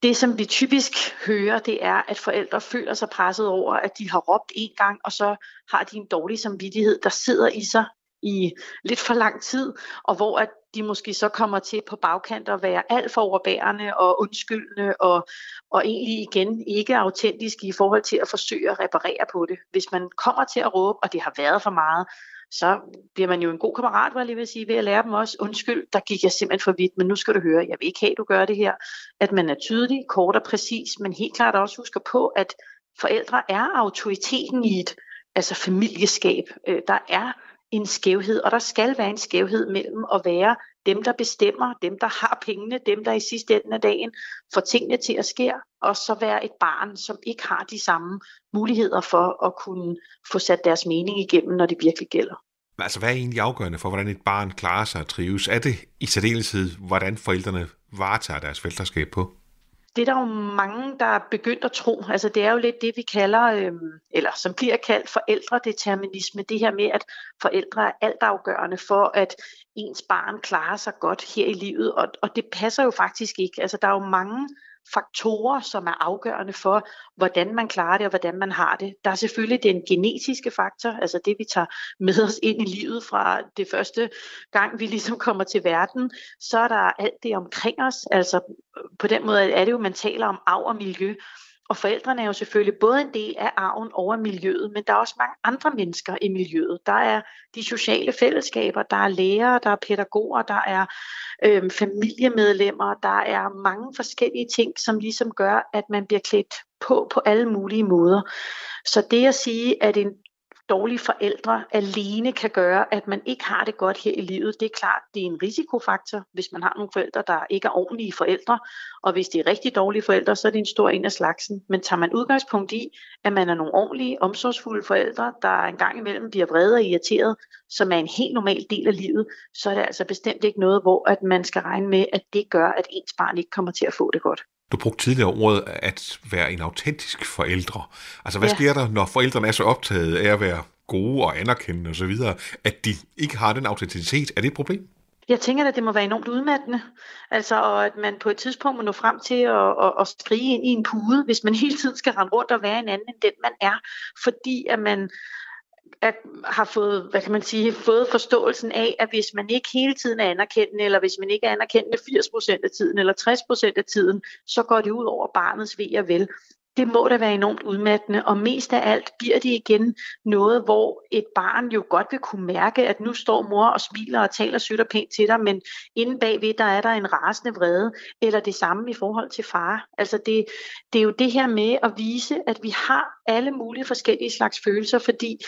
Speaker 1: det, som vi typisk hører, det er, at forældre føler sig presset over, at de har råbt en gang, og så har de en dårlig samvittighed, der sidder i sig i lidt for lang tid, og hvor at de måske så kommer til på bagkant at være alt for overbærende og undskyldende og, og egentlig igen ikke autentiske i forhold til at forsøge at reparere på det. Hvis man kommer til at råbe, og det har været for meget, så bliver man jo en god kammerat, var jeg lige vil sige, ved at lære dem også, undskyld, der gik jeg simpelthen for vidt, men nu skal du høre, jeg vil ikke have, at du gør det her. At man er tydelig, kort og præcis, men helt klart også husker på, at forældre er autoriteten i et altså familieskab. Øh, der er en skævhed, og der skal være en skævhed mellem at være dem, der bestemmer, dem, der har pengene, dem, der i sidste ende af dagen får tingene til at ske, og så være et barn, som ikke har de samme muligheder for at kunne få sat deres mening igennem, når det virkelig gælder.
Speaker 5: Altså, hvad er egentlig afgørende for, hvordan et barn klarer sig og trives? Er det i særdeleshed, hvordan forældrene varetager deres forældreskab på?
Speaker 1: det er der jo mange, der er begyndt at tro. Altså det er jo lidt det, vi kalder, øh, eller som bliver kaldt forældredeterminisme. Det her med, at forældre er altafgørende for, at ens barn klarer sig godt her i livet. Og, og det passer jo faktisk ikke. Altså der er jo mange faktorer, som er afgørende for, hvordan man klarer det og hvordan man har det. Der er selvfølgelig den genetiske faktor, altså det vi tager med os ind i livet fra det første gang, vi ligesom kommer til verden. Så er der alt det omkring os, altså på den måde er det jo, man taler om arv og miljø. Og forældrene er jo selvfølgelig både en del af arven over miljøet, men der er også mange andre mennesker i miljøet. Der er de sociale fællesskaber, der er lærere, der er pædagoger, der er øh, familiemedlemmer, der er mange forskellige ting, som ligesom gør, at man bliver klædt på på alle mulige måder. Så det at sige, at en dårlige forældre alene kan gøre, at man ikke har det godt her i livet. Det er klart, det er en risikofaktor, hvis man har nogle forældre, der ikke er ordentlige forældre. Og hvis det er rigtig dårlige forældre, så er det en stor en af slagsen. Men tager man udgangspunkt i, at man er nogle ordentlige, omsorgsfulde forældre, der en gang imellem bliver vrede og irriteret, som er en helt normal del af livet, så er det altså bestemt ikke noget, hvor at man skal regne med, at det gør, at ens barn ikke kommer til at få det godt.
Speaker 5: Du brugte tidligere ordet at være en autentisk forældre. Altså, hvad ja. sker der, når forældrene er så optaget af at være gode og anerkendende osv., at de ikke har den autenticitet? Er det et problem?
Speaker 1: Jeg tænker, at det må være enormt udmattende. Altså, og at man på et tidspunkt må nå frem til at, at, at skrige ind i en pude, hvis man hele tiden skal rende rundt og være en anden end den, man er. Fordi at man at har fået, hvad kan man sige, fået forståelsen af, at hvis man ikke hele tiden er anerkendende, eller hvis man ikke er anerkendende 80% af tiden, eller 60% af tiden, så går det ud over barnets ved og vel. Det må da være enormt udmattende, og mest af alt bliver det igen noget, hvor et barn jo godt vil kunne mærke, at nu står mor og smiler og taler sødt og pænt til dig, men inde bagved, der er der en rasende vrede, eller det samme i forhold til far. Altså det, det er jo det her med at vise, at vi har alle mulige forskellige slags følelser, fordi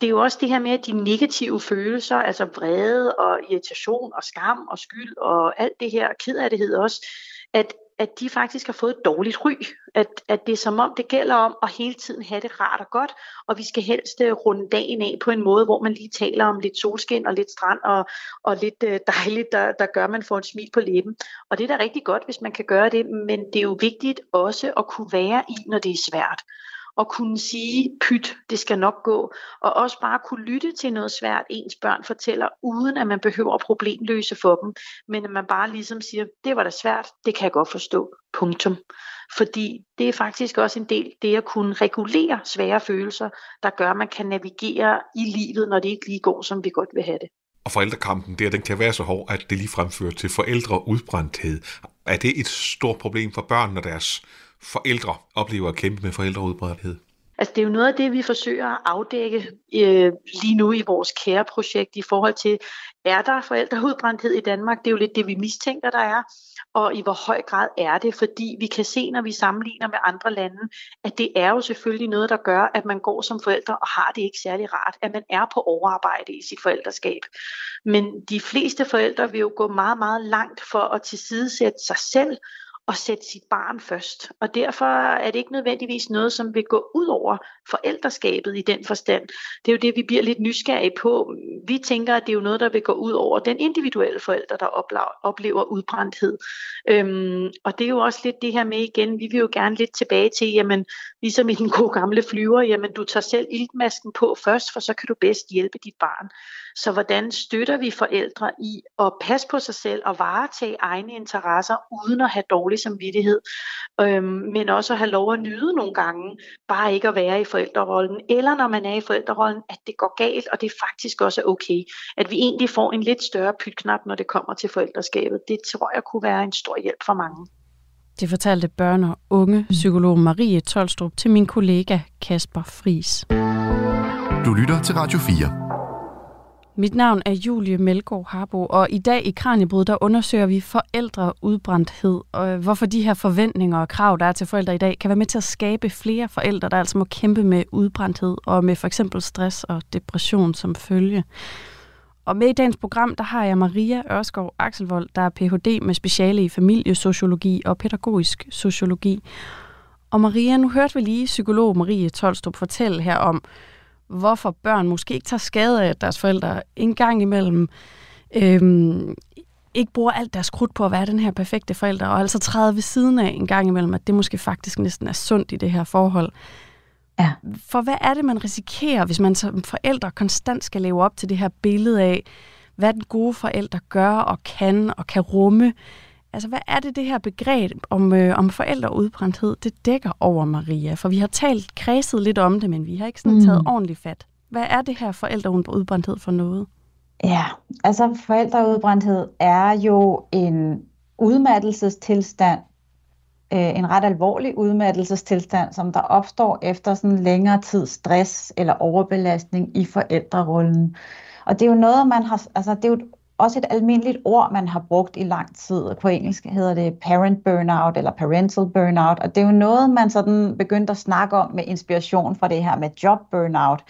Speaker 1: det er jo også det her med, at de negative følelser, altså vrede og irritation og skam og skyld og alt det her, kedattighed også, at, at de faktisk har fået et dårligt ry. At, at det er som om, det gælder om at hele tiden have det rart og godt, og vi skal helst øh, runde dagen af på en måde, hvor man lige taler om lidt solskin og lidt strand og, og lidt øh, dejligt, der, der gør, at man får et smil på læben. Og det er da rigtig godt, hvis man kan gøre det, men det er jo vigtigt også at kunne være i, når det er svært og kunne sige, pyt, det skal nok gå, og også bare kunne lytte til noget svært, ens børn fortæller, uden at man behøver at problemløse for dem, men at man bare ligesom siger, det var da svært, det kan jeg godt forstå, punktum. Fordi det er faktisk også en del det at kunne regulere svære følelser, der gør, at man kan navigere i livet, når det ikke lige går, som vi godt vil have det.
Speaker 5: Og forældrekampen der, den kan være så hård, at det lige fremfører til forældreudbrændthed. Er det et stort problem for børn, når deres forældre oplever at kæmpe med forældreudbrændthed?
Speaker 1: Altså det er jo noget af det, vi forsøger at afdække øh, lige nu i vores kæreprojekt i forhold til, er der forældreudbrændthed i Danmark? Det er jo lidt det, vi mistænker, der er. Og i hvor høj grad er det? Fordi vi kan se, når vi sammenligner med andre lande, at det er jo selvfølgelig noget, der gør, at man går som forældre og har det ikke særlig rart, at man er på overarbejde i sit forældreskab. Men de fleste forældre vil jo gå meget, meget langt for at tilsidesætte sig selv at sætte sit barn først. Og derfor er det ikke nødvendigvis noget, som vil gå ud over forældreskabet i den forstand. Det er jo det, vi bliver lidt nysgerrige på. Vi tænker, at det er jo noget, der vil gå ud over den individuelle forælder, der oplever udbrændthed. Øhm, og det er jo også lidt det her med igen, vi vil jo gerne lidt tilbage til, jamen, ligesom i den gode gamle flyver, jamen du tager selv iltmasken på først, for så kan du bedst hjælpe dit barn. Så hvordan støtter vi forældre i at passe på sig selv og varetage egne interesser, uden at have dårlig samvittighed, øhm, men også at have lov at nyde nogle gange, bare ikke at være i forældrerollen, eller når man er i forældrerollen, at det går galt, og det faktisk også er okay, at vi egentlig får en lidt større pytknap, når det kommer til forældreskabet. Det tror jeg kunne være en stor hjælp for mange.
Speaker 3: Det fortalte børn- og unge psykolog Marie Tolstrup til min kollega Kasper Fris.
Speaker 2: Du lytter til Radio 4.
Speaker 3: Mit navn er Julie Melgaard Harbo, og i dag i Kranjebrud, der undersøger vi forældreudbrændthed, og øh, hvorfor de her forventninger og krav, der er til forældre i dag, kan være med til at skabe flere forældre, der altså må kæmpe med udbrændthed og med for eksempel stress og depression som følge. Og med i dagens program, der har jeg Maria Ørskov Axelvold, der er Ph.D. med speciale i familiesociologi og pædagogisk sociologi. Og Maria, nu hørte vi lige psykolog Marie Tolstrup fortælle her om, hvorfor børn måske ikke tager skade af, at deres forældre en gang imellem øhm, ikke bruger alt deres krudt på at være den her perfekte forælder, og altså træder ved siden af en gang imellem, at det måske faktisk næsten er sundt i det her forhold. Ja. For hvad er det, man risikerer, hvis man som forældre konstant skal leve op til det her billede af, hvad den gode forældre gør og kan og kan rumme? Altså, hvad er det, det her begreb om, øh, om forældreudbrændthed, det dækker over, Maria? For vi har talt, kredset lidt om det, men vi har ikke sådan mm. taget ordentligt fat. Hvad er det her forældreudbrændthed for noget?
Speaker 4: Ja, altså forældreudbrændthed er jo en udmattelsestilstand, øh, en ret alvorlig udmattelsestilstand, som der opstår efter sådan længere tid stress eller overbelastning i forældrerollen. Og det er jo noget, man har, altså det er jo et også et almindeligt ord, man har brugt i lang tid. På engelsk hedder det parent burnout eller parental burnout, og det er jo noget, man sådan begyndte at snakke om med inspiration fra det her med job burnout.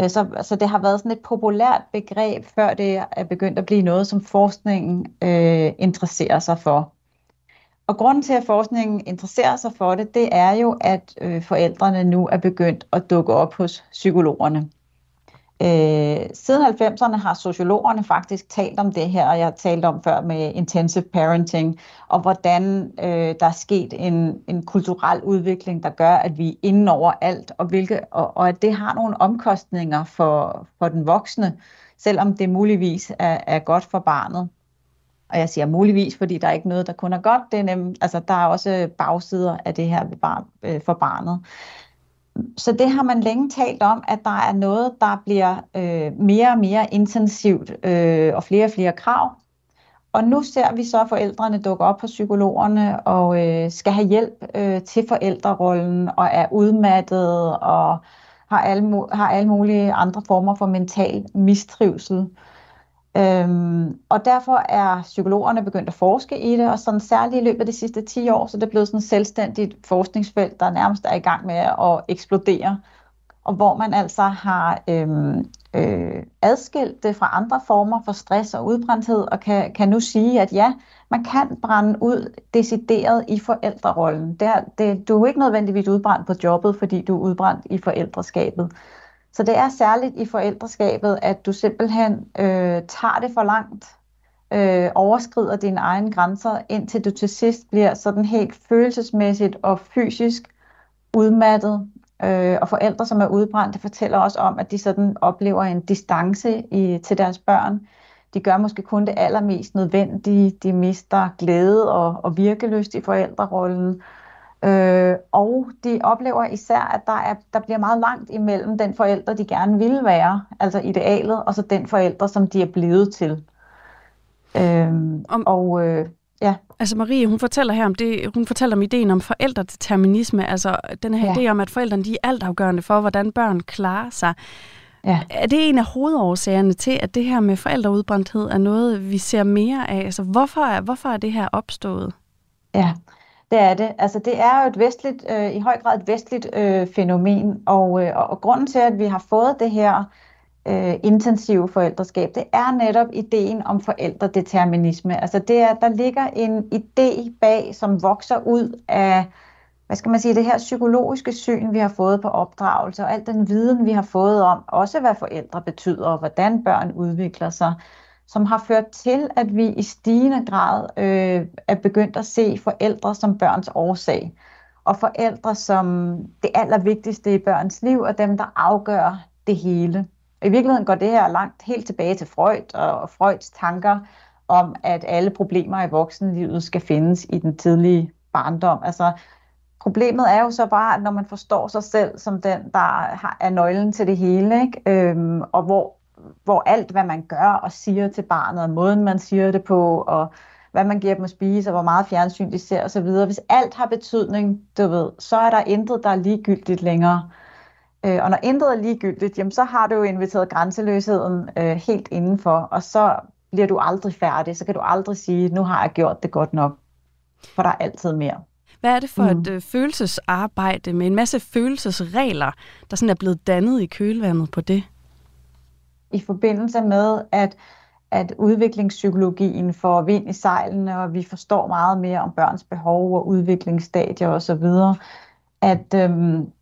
Speaker 4: Øh, så, så det har været sådan et populært begreb, før det er begyndt at blive noget, som forskningen øh, interesserer sig for. Og grunden til, at forskningen interesserer sig for det, det er jo, at øh, forældrene nu er begyndt at dukke op hos psykologerne. Øh, siden 90'erne har sociologerne faktisk talt om det her, og jeg har talt om før med intensive parenting, og hvordan øh, der er sket en, en kulturel udvikling, der gør, at vi er inde over alt, og, hvilke, og, og at det har nogle omkostninger for, for den voksne, selvom det muligvis er, er godt for barnet. Og jeg siger muligvis, fordi der er ikke noget, der kun er godt. Det er nem, altså, der er også bagsider af det her øh, for barnet. Så det har man længe talt om, at der er noget, der bliver øh, mere og mere intensivt øh, og flere og flere krav. Og nu ser vi så forældrene dukke op på psykologerne og øh, skal have hjælp øh, til forældrerollen og er udmattet og har alle, har alle mulige andre former for mental mistrivsel. Øhm, og derfor er psykologerne begyndt at forske i det, og sådan særligt i løbet af de sidste 10 år, så det er blevet sådan et selvstændigt forskningsfelt, der nærmest er i gang med at eksplodere, og hvor man altså har øhm, øh, adskilt det fra andre former for stress og udbrændthed, og kan, kan nu sige, at ja, man kan brænde ud decideret i forældrerollen. Det er, det, du er ikke nødvendigvis udbrændt på jobbet, fordi du er udbrændt i forældreskabet. Så det er særligt i forældreskabet, at du simpelthen øh, tager det for langt, øh, overskrider dine egne grænser, indtil du til sidst bliver sådan helt følelsesmæssigt og fysisk udmattet. Øh, og forældre, som er udbrændte, fortæller også om, at de sådan oplever en distance i, til deres børn. De gør måske kun det allermest nødvendige. De mister glæde og, og virkelyst i forældrerollen. Øh, og de oplever især, at der, er, der bliver meget langt imellem den forældre, de gerne vil være, altså idealet, og så den forældre, som de er blevet til. Øh, om, og øh, ja.
Speaker 3: Altså Marie, hun fortæller her om det, hun fortæller om ideen om forældredeterminisme, altså den her ja. idé om, at forældrene de er altafgørende for, hvordan børn klarer sig. Ja. Er det en af hovedårsagerne til, at det her med forældreudbrændthed er noget, vi ser mere af? Altså hvorfor er, hvorfor er det her opstået?
Speaker 4: Ja, det er det. Altså det er jo et vestligt, øh, i høj grad et vestligt øh, fænomen, og, øh, og grunden til, at vi har fået det her øh, intensive forældreskab, det er netop ideen om forældredeterminisme. Altså det er, der ligger en idé bag, som vokser ud af, hvad skal man sige, det her psykologiske syn, vi har fået på opdragelse, og al den viden, vi har fået om, også hvad forældre betyder, og hvordan børn udvikler sig som har ført til, at vi i stigende grad øh, er begyndt at se forældre som børns årsag. Og forældre som det allervigtigste i børns liv, og dem, der afgør det hele. I virkeligheden går det her langt helt tilbage til Freud og Freuds tanker om, at alle problemer i voksenlivet skal findes i den tidlige barndom. Altså, problemet er jo så bare, at når man forstår sig selv som den, der er nøglen til det hele, ikke? Øhm, og hvor hvor alt, hvad man gør og siger til barnet, og måden, man siger det på, og hvad man giver dem at spise, og hvor meget fjernsyn de ser osv. Hvis alt har betydning, du ved, så er der intet, der er ligegyldigt længere. Øh, og når intet er ligegyldigt, jamen, så har du jo inviteret grænseløsheden øh, helt indenfor, og så bliver du aldrig færdig. Så kan du aldrig sige, nu har jeg gjort det godt nok. For der er altid mere.
Speaker 3: Hvad er det for mm. et øh, følelsesarbejde med en masse følelsesregler, der sådan er blevet dannet i kølvandet på det?
Speaker 4: I forbindelse med, at, at udviklingspsykologien får vind i sejlene, og vi forstår meget mere om børns behov og udviklingsstadier osv., at, øhm,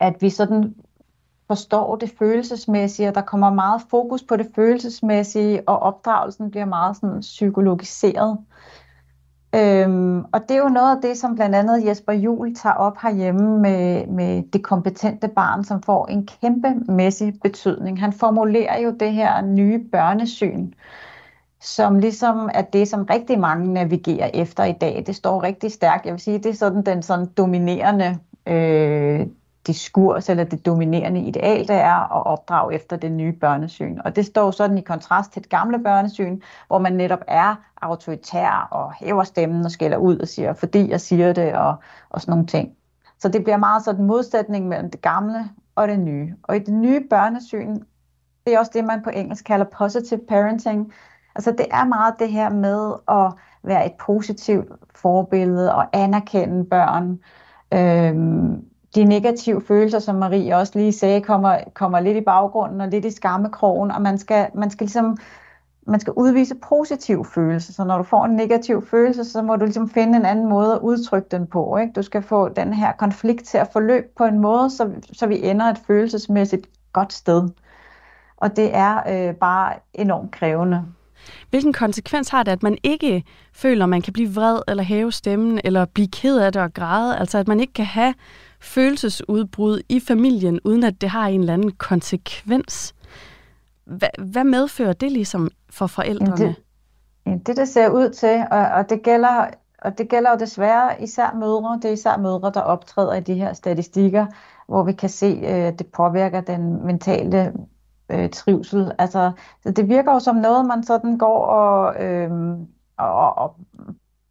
Speaker 4: at vi sådan forstår det følelsesmæssige, og der kommer meget fokus på det følelsesmæssige, og opdragelsen bliver meget sådan psykologiseret. Øhm, og det er jo noget af det, som blandt andet Jesper Juhl tager op herhjemme med, med det kompetente barn, som får en kæmpemæssig betydning. Han formulerer jo det her nye børnesyn, som ligesom er det, som rigtig mange navigerer efter i dag. Det står rigtig stærkt. Jeg vil sige, det er sådan den sådan dominerende øh, diskurs eller det dominerende ideal, der er at opdrage efter det nye børnesyn. Og det står sådan i kontrast til det gamle børnesyn, hvor man netop er autoritær og hæver stemmen og skælder ud og siger, fordi jeg siger det og, og sådan nogle ting. Så det bliver meget sådan en modsætning mellem det gamle og det nye. Og i det nye børnesyn, det er også det, man på engelsk kalder positive parenting. Altså det er meget det her med at være et positivt forbillede og anerkende børn. Øhm, de negative følelser, som Marie også lige sagde, kommer, kommer lidt i baggrunden og lidt i skammekrogen, og man skal, man skal ligesom man skal udvise positive følelser. Så når du får en negativ følelse, så må du ligesom finde en anden måde at udtrykke den på. Ikke? Du skal få den her konflikt til at forløbe på en måde, så, så vi ender et følelsesmæssigt godt sted. Og det er øh, bare enormt krævende.
Speaker 3: Hvilken konsekvens har det, at man ikke føler, at man kan blive vred eller hæve stemmen, eller blive ked af det og græde? Altså at man ikke kan have følelsesudbrud i familien, uden at det har en eller anden konsekvens? Hvad, hvad medfører det ligesom for forældrene?
Speaker 4: Det, det, det ser ud til, og, og det gælder og det gælder jo desværre især mødre. Det er især mødre, der optræder i de her statistikker, hvor vi kan se, at øh, det påvirker den mentale øh, trivsel. Altså, så det virker jo som noget, man sådan går og, øh, og, og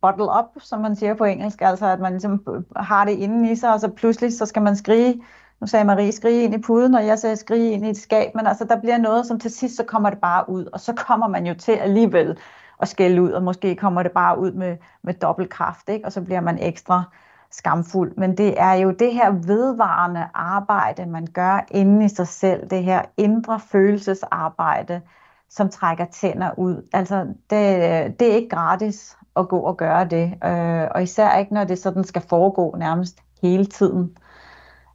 Speaker 4: bottle up, som man siger på engelsk, altså at man ligesom har det inde i sig, og så pludselig så skal man skrige, nu sagde Marie, skrige ind i puden, og jeg sagde skrige ind i et skab, men altså der bliver noget, som til sidst, så kommer det bare ud, og så kommer man jo til alligevel at skælde ud, og måske kommer det bare ud med, med dobbelt kraft, ikke? og så bliver man ekstra skamfuld. Men det er jo det her vedvarende arbejde, man gør inde i sig selv, det her indre følelsesarbejde, som trækker tænder ud. Altså, det, det er ikke gratis at gå og gøre det, øh, og især ikke, når det sådan skal foregå nærmest hele tiden.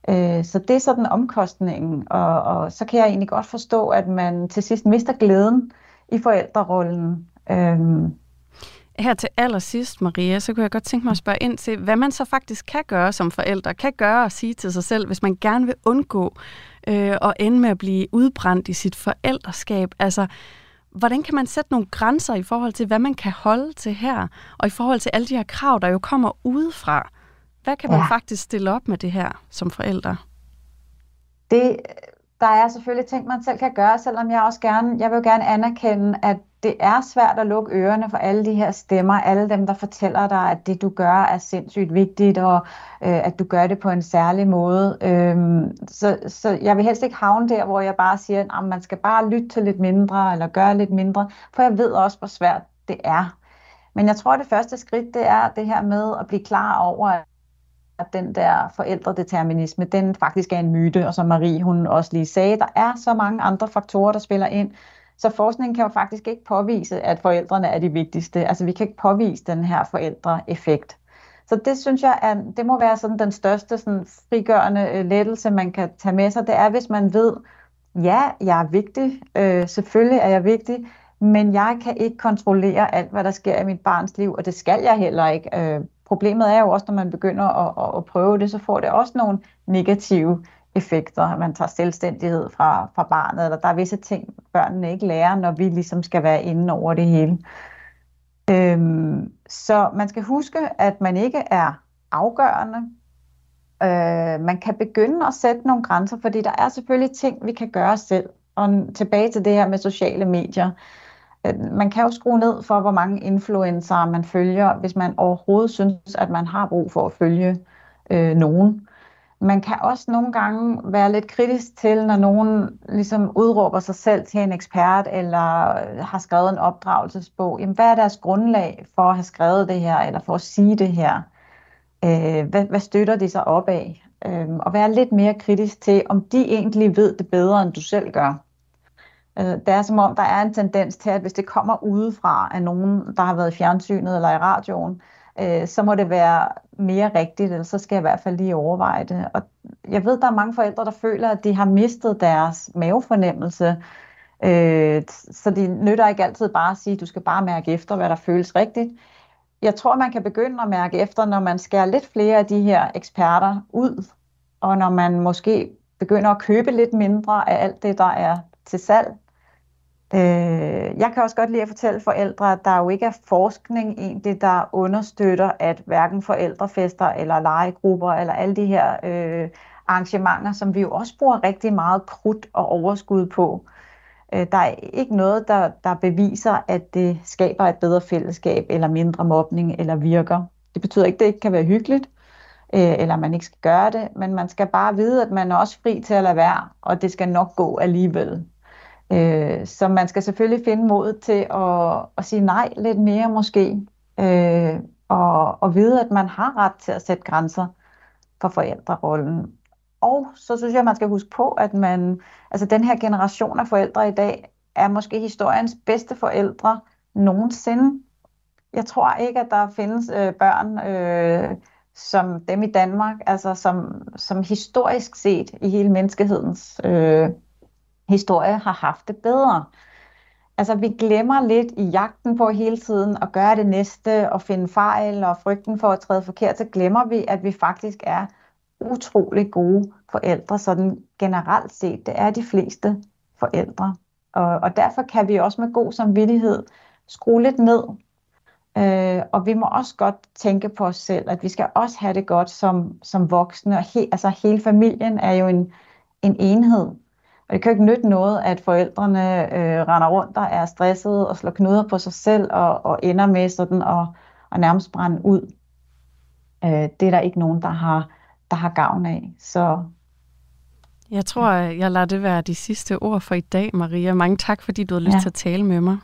Speaker 4: Øh, så det er sådan omkostningen, og, og så kan jeg egentlig godt forstå, at man til sidst mister glæden i forældrerollen. Øh,
Speaker 3: her til allersidst, Maria, så kunne jeg godt tænke mig at spørge ind til, hvad man så faktisk kan gøre som forældre, kan gøre og sige til sig selv, hvis man gerne vil undgå øh, at ende med at blive udbrændt i sit forældreskab. Altså, hvordan kan man sætte nogle grænser i forhold til, hvad man kan holde til her, og i forhold til alle de her krav, der jo kommer udefra? Hvad kan man ja. faktisk stille op med det her som forældre?
Speaker 4: Det, der er selvfølgelig ting, man selv kan gøre, selvom jeg også gerne, jeg vil jo gerne anerkende, at det er svært at lukke ørerne for alle de her stemmer, alle dem, der fortæller dig, at det du gør er sindssygt vigtigt, og øh, at du gør det på en særlig måde. Øhm, så, så jeg vil helst ikke havne der, hvor jeg bare siger, at man skal bare lytte til lidt mindre, eller gøre lidt mindre, for jeg ved også, hvor svært det er. Men jeg tror, at det første skridt, det er det her med at blive klar over, at den der forældredeterminisme, den faktisk er en myte, og som Marie hun også lige sagde, der er så mange andre faktorer, der spiller ind, så forskningen kan jo faktisk ikke påvise, at forældrene er de vigtigste. Altså vi kan ikke påvise den her forældreeffekt. Så det synes jeg, at det må være sådan den største sådan frigørende øh, lettelse, man kan tage med sig. Det er, hvis man ved, ja, jeg er vigtig, øh, selvfølgelig er jeg vigtig, men jeg kan ikke kontrollere alt, hvad der sker i mit barns liv, og det skal jeg heller ikke. Øh, problemet er jo også, når man begynder at, at, at prøve det, så får det også nogle negative effekter. Man tager selvstændighed fra, fra barnet, eller der er visse ting, børnene ikke lærer, når vi ligesom skal være inde over det hele. Øhm, så man skal huske, at man ikke er afgørende. Øh, man kan begynde at sætte nogle grænser, fordi der er selvfølgelig ting, vi kan gøre selv. Og tilbage til det her med sociale medier. Øh, man kan jo skrue ned for, hvor mange influencer man følger, hvis man overhovedet synes, at man har brug for at følge øh, nogen. Man kan også nogle gange være lidt kritisk til, når nogen ligesom udråber sig selv til en ekspert, eller øh, har skrevet en opdragelsesbog. Jamen, hvad er deres grundlag for at have skrevet det her, eller for at sige det her? Øh, hvad, hvad støtter de sig op af? Øh, og være lidt mere kritisk til, om de egentlig ved det bedre, end du selv gør. Øh, det er som om, der er en tendens til, at hvis det kommer udefra af nogen, der har været i fjernsynet eller i radioen, øh, øh, så må det være mere rigtigt, eller så skal jeg i hvert fald lige overveje det. Og jeg ved, der er mange forældre, der føler, at de har mistet deres mavefornemmelse, øh, så de nytter ikke altid bare at sige, at du skal bare mærke efter, hvad der føles rigtigt. Jeg tror, man kan begynde at mærke efter, når man skærer lidt flere af de her eksperter ud, og når man måske begynder at købe lidt mindre af alt det, der er til salg, Øh, jeg kan også godt lide at fortælle forældre, at der jo ikke er forskning egentlig, der understøtter, at hverken forældrefester eller legegrupper eller alle de her øh, arrangementer, som vi jo også bruger rigtig meget krudt og overskud på, øh, der er ikke noget, der, der beviser, at det skaber et bedre fællesskab eller mindre mobning eller virker. Det betyder ikke, at det ikke kan være hyggeligt, øh, eller man ikke skal gøre det, men man skal bare vide, at man er også fri til at lade være, og det skal nok gå alligevel. Øh, så man skal selvfølgelig finde modet til at, at sige nej lidt mere måske, øh, og, og vide, at man har ret til at sætte grænser for forældrerollen. og så synes jeg, man skal huske på, at man, altså den her generation af forældre i dag, er måske historiens bedste forældre nogensinde. Jeg tror ikke, at der findes øh, børn øh, som dem i Danmark, altså som, som historisk set i hele menneskehedens øh, historie har haft det bedre. Altså vi glemmer lidt i jagten på hele tiden at gøre det næste og finde fejl og frygten for at træde forkert, så glemmer vi, at vi faktisk er utrolig gode forældre, sådan generelt set. Det er de fleste forældre. Og, og derfor kan vi også med god samvittighed skrue lidt ned. Øh, og vi må også godt tænke på os selv, at vi skal også have det godt som, som voksne. Og he, altså hele familien er jo en, en enhed. Og det kan jo ikke nytte noget, at forældrene øh, render rundt og er stressede og slår knuder på sig selv og, og ender med sådan at, at nærmest brænde ud. Øh, det er der ikke nogen, der har, der har gavn af. Så
Speaker 3: jeg tror, jeg lader det være de sidste ord for i dag, Maria. Mange tak, fordi du har lyst ja. til at tale med mig.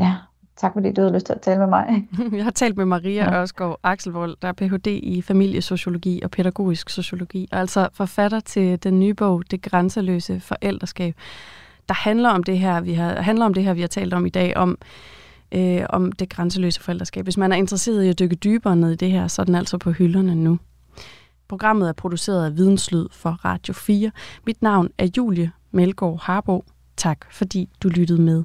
Speaker 4: Ja, tak fordi du har lyst til at tale med mig.
Speaker 3: jeg har talt med Maria ja. Ørskov Axelvold, der er Ph.D. i familiesociologi og pædagogisk sociologi, og altså forfatter til den nye bog, Det grænseløse forældreskab, der handler om det her, vi har, handler om det her, vi har talt om i dag, om øh, om det grænseløse forældreskab. Hvis man er interesseret i at dykke dybere ned i det her, så er den altså på hylderne nu. Programmet er produceret af Videnslyd for Radio 4. Mit navn er Julie Melgaard Harbo. Tak fordi du lyttede med.